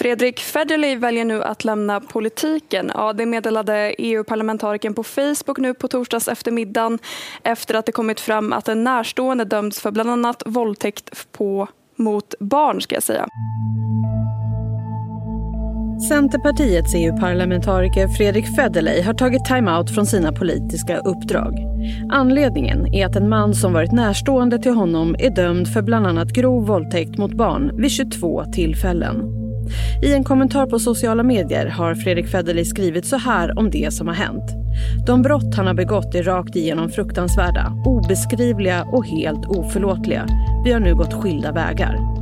Fredrik Federley väljer nu att lämna politiken. Ja, det meddelade EU-parlamentarikern på Facebook nu på torsdags eftermiddagen efter att det kommit fram att en närstående dömts för bland annat våldtäkt på, mot barn. ska jag säga. Centerpartiets EU-parlamentariker Fredrik Federley har tagit time-out från sina politiska uppdrag. Anledningen är att en man som varit närstående till honom är dömd för bland annat grov våldtäkt mot barn vid 22 tillfällen. I en kommentar på sociala medier har Fredrik Federley skrivit så här om det som har hänt. De brott han har begått är rakt igenom fruktansvärda, obeskrivliga och helt oförlåtliga. Vi har nu gått skilda vägar.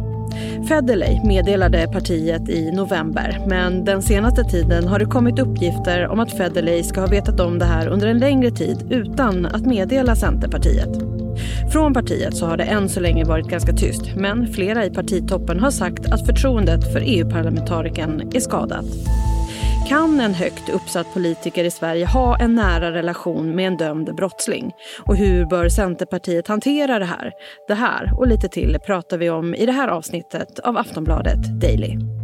Federley meddelade partiet i november men den senaste tiden har det kommit uppgifter om att Federley ska ha vetat om det här under en längre tid utan att meddela Centerpartiet. Från partiet så har det än så länge varit ganska tyst men flera i partitoppen har sagt att förtroendet för EU-parlamentarikern är skadat. Kan en högt uppsatt politiker i Sverige ha en nära relation med en dömd brottsling? Och hur bör Centerpartiet hantera det här? Det här och lite till pratar vi om i det här avsnittet av Aftonbladet Daily.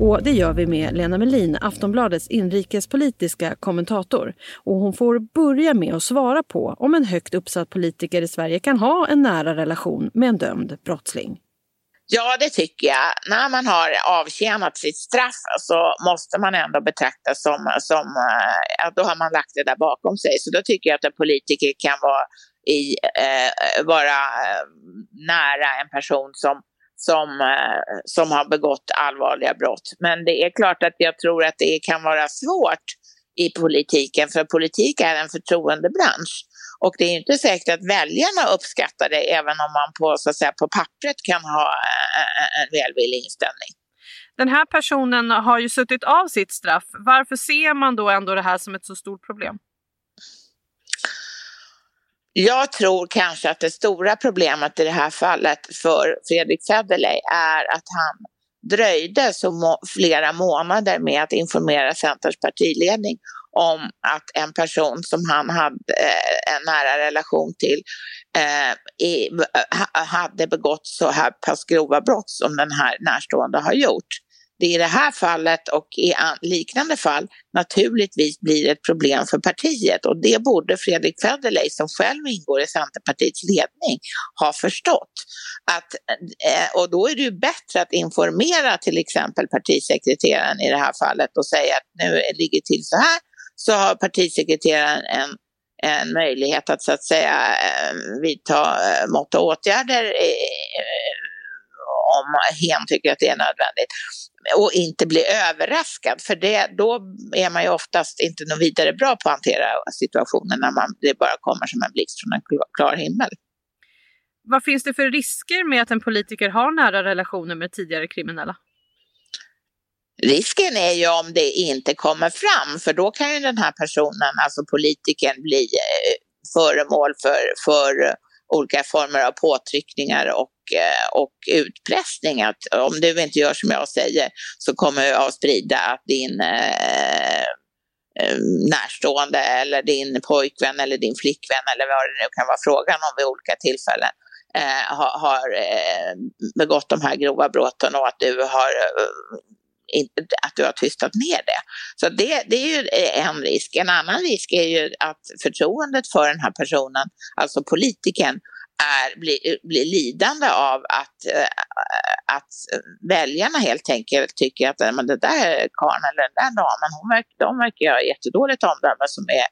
Och det gör vi med Lena Melin, Aftonbladets inrikespolitiska kommentator. Och hon får börja med att svara på om en högt uppsatt politiker i Sverige kan ha en nära relation med en dömd brottsling. Ja, det tycker jag. När man har avtjänat sitt straff så måste man ändå betraktas som, som eh, ja, då har man lagt det där bakom sig. Så då tycker jag att en politiker kan vara, i, eh, eh vara eh, nära en person som, som, eh, som har begått allvarliga brott. Men det är klart att jag tror att det kan vara svårt i politiken, för politik är en förtroendebransch. Och det är inte säkert att väljarna uppskattar det även om man på, så att säga, på pappret kan ha eh, eh, en välvillig inställning. Den här personen har ju suttit av sitt straff. Varför ser man då ändå det här som ett så stort problem? Jag tror kanske att det stora problemet i det här fallet för Fredrik Federley är att han dröjde så må flera månader med att informera Centerns partiledning om att en person som han hade eh, en nära relation till eh, i, hade begått så här pass grova brott som den här närstående har gjort det i det här fallet och i liknande fall naturligtvis blir ett problem för partiet och det borde Fredrik Federley som själv ingår i Centerpartiets ledning ha förstått. Att, eh, och då är det ju bättre att informera till exempel partisekreteraren i det här fallet och säga att nu ligger det till så här så har partisekreteraren en, en möjlighet att så att säga eh, vidta eh, mått och åtgärder om hen tycker att det är nödvändigt och inte bli överraskad för det, då är man ju oftast inte något vidare bra på att hantera situationen när man, det bara kommer som en blixt från en klar himmel. Vad finns det för risker med att en politiker har nära relationer med tidigare kriminella? Risken är ju om det inte kommer fram, för då kan ju den här personen, alltså politikern, bli eh, föremål för, för olika former av påtryckningar och, eh, och utpressning. Att om du inte gör som jag säger så kommer jag att sprida att din eh, eh, närstående eller din pojkvän eller din flickvän eller vad det nu kan vara frågan om vid olika tillfällen eh, har, har eh, begått de här grova brotten och att du har eh, att du har tystat ner det. Så det, det är ju eh, en risk. En annan risk är ju att förtroendet för den här personen, alltså politikern, är, blir, blir lidande av att, äh, att väljarna helt enkelt tycker att men det där karln eller den där damen, hon verkar, de verkar ha jättedåligt omdöme som, är,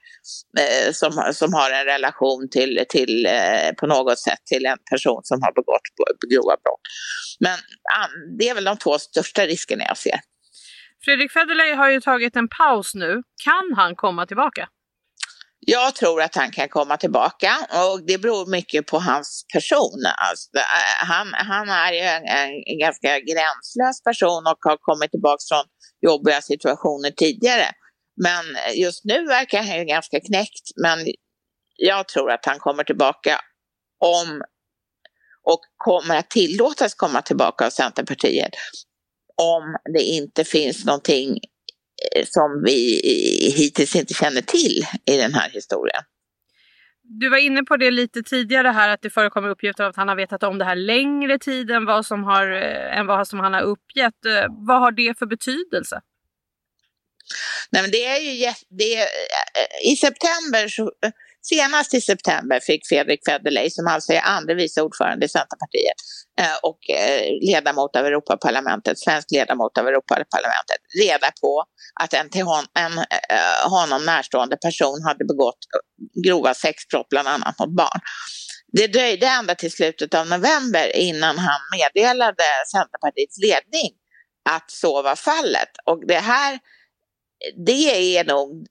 äh, som, som har en relation till, till äh, på något sätt till en person som har begått grova brott. Men det är väl de två största riskerna jag ser. Fredrik Federley har ju tagit en paus nu. Kan han komma tillbaka? Jag tror att han kan komma tillbaka och det beror mycket på hans person. Alltså, han, han är ju en, en, ganska gränslös person och har kommit tillbaka från jobbiga situationer tidigare. Men just nu verkar han ju ganska knäckt. Men jag tror att han kommer tillbaka om och kommer att tillåtas komma tillbaka av Centerpartiet om det inte finns någonting eh, som vi hittills inte känner till i den här historien. Du var inne på det lite tidigare här att det förekommer uppgifter om att han har vetat om det här längre tid än vad som, har, eh, än vad som han har uppgett. Eh, vad har det för betydelse? Nej, men det är ju det, I september så, Senast i september fick Fredrik Federley, som alltså är andre vice ordförande i Centerpartiet eh, och eh, ledamot av Europaparlamentet, svensk ledamot av Europaparlamentet, reda på att en till hon, en, eh, honom närstående person hade begått grova sexbrott, bland annat mot barn. Det dröjde ända till slutet av november innan han meddelade Centerpartiets ledning att så var fallet. Och det här, det är nog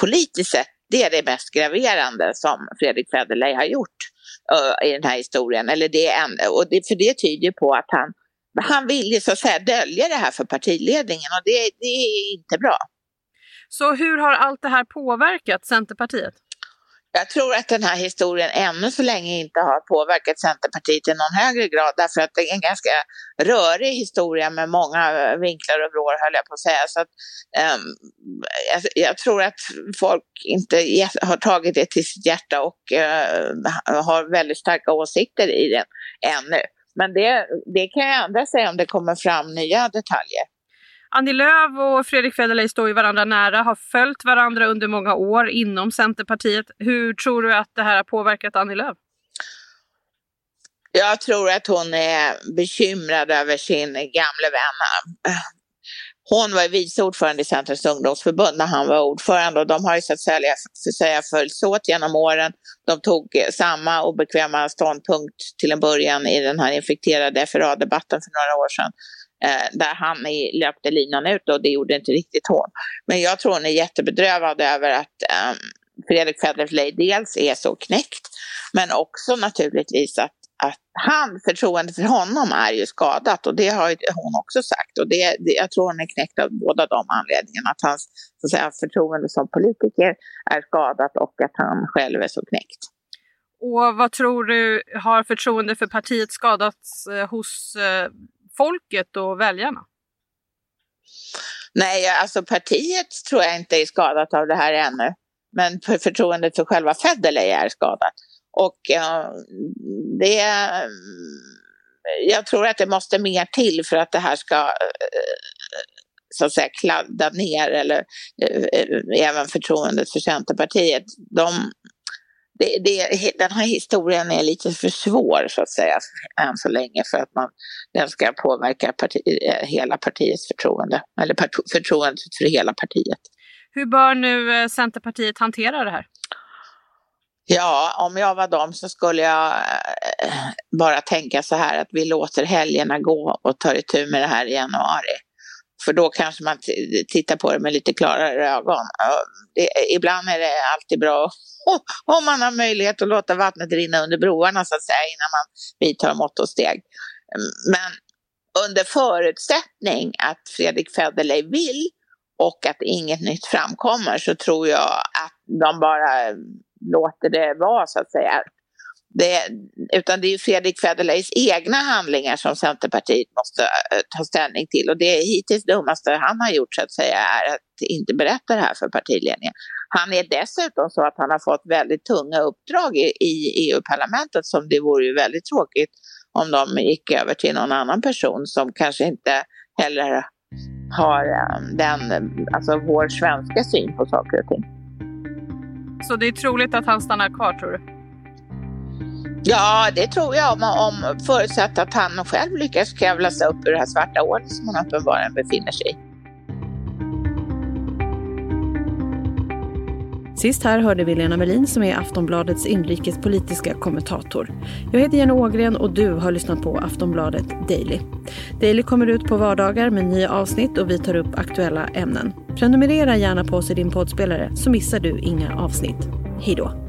politiskt sett det är det mest graverande som Fredrik Federley har gjort uh, i den här historien. Eller det en, och det, för det tyder på att han, han vill ju så att säga dölja det här för partiledningen och det, det är inte bra. Så hur har allt det här påverkat Centerpartiet? Jag tror att den här historien ännu så länge inte har påverkat Centerpartiet i någon högre grad därför att det är en ganska rörig historia med många eh, vinklar och vrår höll jag på att säga. Så att, um, jag, jag, tror att folk inte har tagit det till sitt hjärta och uh, har väldigt starka åsikter i den ännu. Men det, det kan jag ändra sig om det kommer fram nya detaljer. Annie Lööf och Fredrik Federley står ju varandra nära, har följt varandra under många år inom Centerpartiet. Hur tror du att det här har påverkat Annie Lööf? Jag tror att hon är bekymrad över sin gamle vän. Hon var vice ordförande i Centerns ungdomsförbund när han var ordförande och de har ju så att säga, så att säga följts åt genom åren. De tog samma obekväma ståndpunkt till en början i den här infekterade FRA-debatten för några år sedan Eh, där han löpte linan ut och det gjorde inte riktigt hon. Men jag tror hon är jättebedrövad över att eh, Fredrik Federley dels är så knäckt men också naturligtvis att, att han, förtroendet för honom är ju skadat och det har hon också sagt och det, det, jag tror hon är knäckt av båda de anledningarna. Att hans så att säga, förtroende som politiker är skadat och att han själv är så knäckt. Och vad tror du, har förtroende för partiet skadats eh, hos eh, folket och väljarna? Nej, alltså partiet tror jag inte är skadat av det här ännu. Men förtroendet för själva Federley är skadat. Och det, jag tror att det måste mer till för att det här ska eh, så att säga kladda ner eller eh, eh, även förtroendet för Centerpartiet. De det, det, den här historien är lite för svår så att säga än så länge för att man, den ska påverka parti, eh, hela partiets förtroende, eller part, förtroendet för hela partiet. Hur bör nu eh, Centerpartiet hantera det här? Ja, om jag var dem så skulle jag eh, bara tänka så här att vi låter helgerna gå och tar itu med det här i januari. För då kanske man tittar på det med lite klarare ögon. Det, ibland är det alltid bra om man har möjlighet att låta vattnet rinna under broarna så att säga innan man vidtar mått och steg. Men under förutsättning att Fredrik Federley vill och att inget nytt framkommer så tror jag att de bara låter det vara så att säga. Det, utan det är ju Fredrik Federleys egna handlingar som Centerpartiet måste eh, ta ställning till. Och det hittills dummaste han har gjort så att säga är att inte berätta det här för partiledningen. Han är dessutom så att han har fått väldigt tunga uppdrag i, i EU-parlamentet som det vore ju väldigt tråkigt om de gick över till någon annan person som kanske inte heller har eh, den, alltså vår svenska syn på saker och ting. Så det är troligt att han stannar kvar tror du? Ja, det tror jag om, om förutsatt att han själv lyckas kravla sig upp ur det här svarta hålet som han uppenbarligen befinner sig i. Sist här hörde vi Lena Melin som är Aftonbladets inrikespolitiska kommentator. Jag heter Jenny Ågren och du har lyssnat på Aftonbladet Daily. Daily kommer ut på vardagar med nya avsnitt och vi tar upp aktuella ämnen. Prenumerera gärna på oss i din poddspelare så missar du inga avsnitt. Hej då!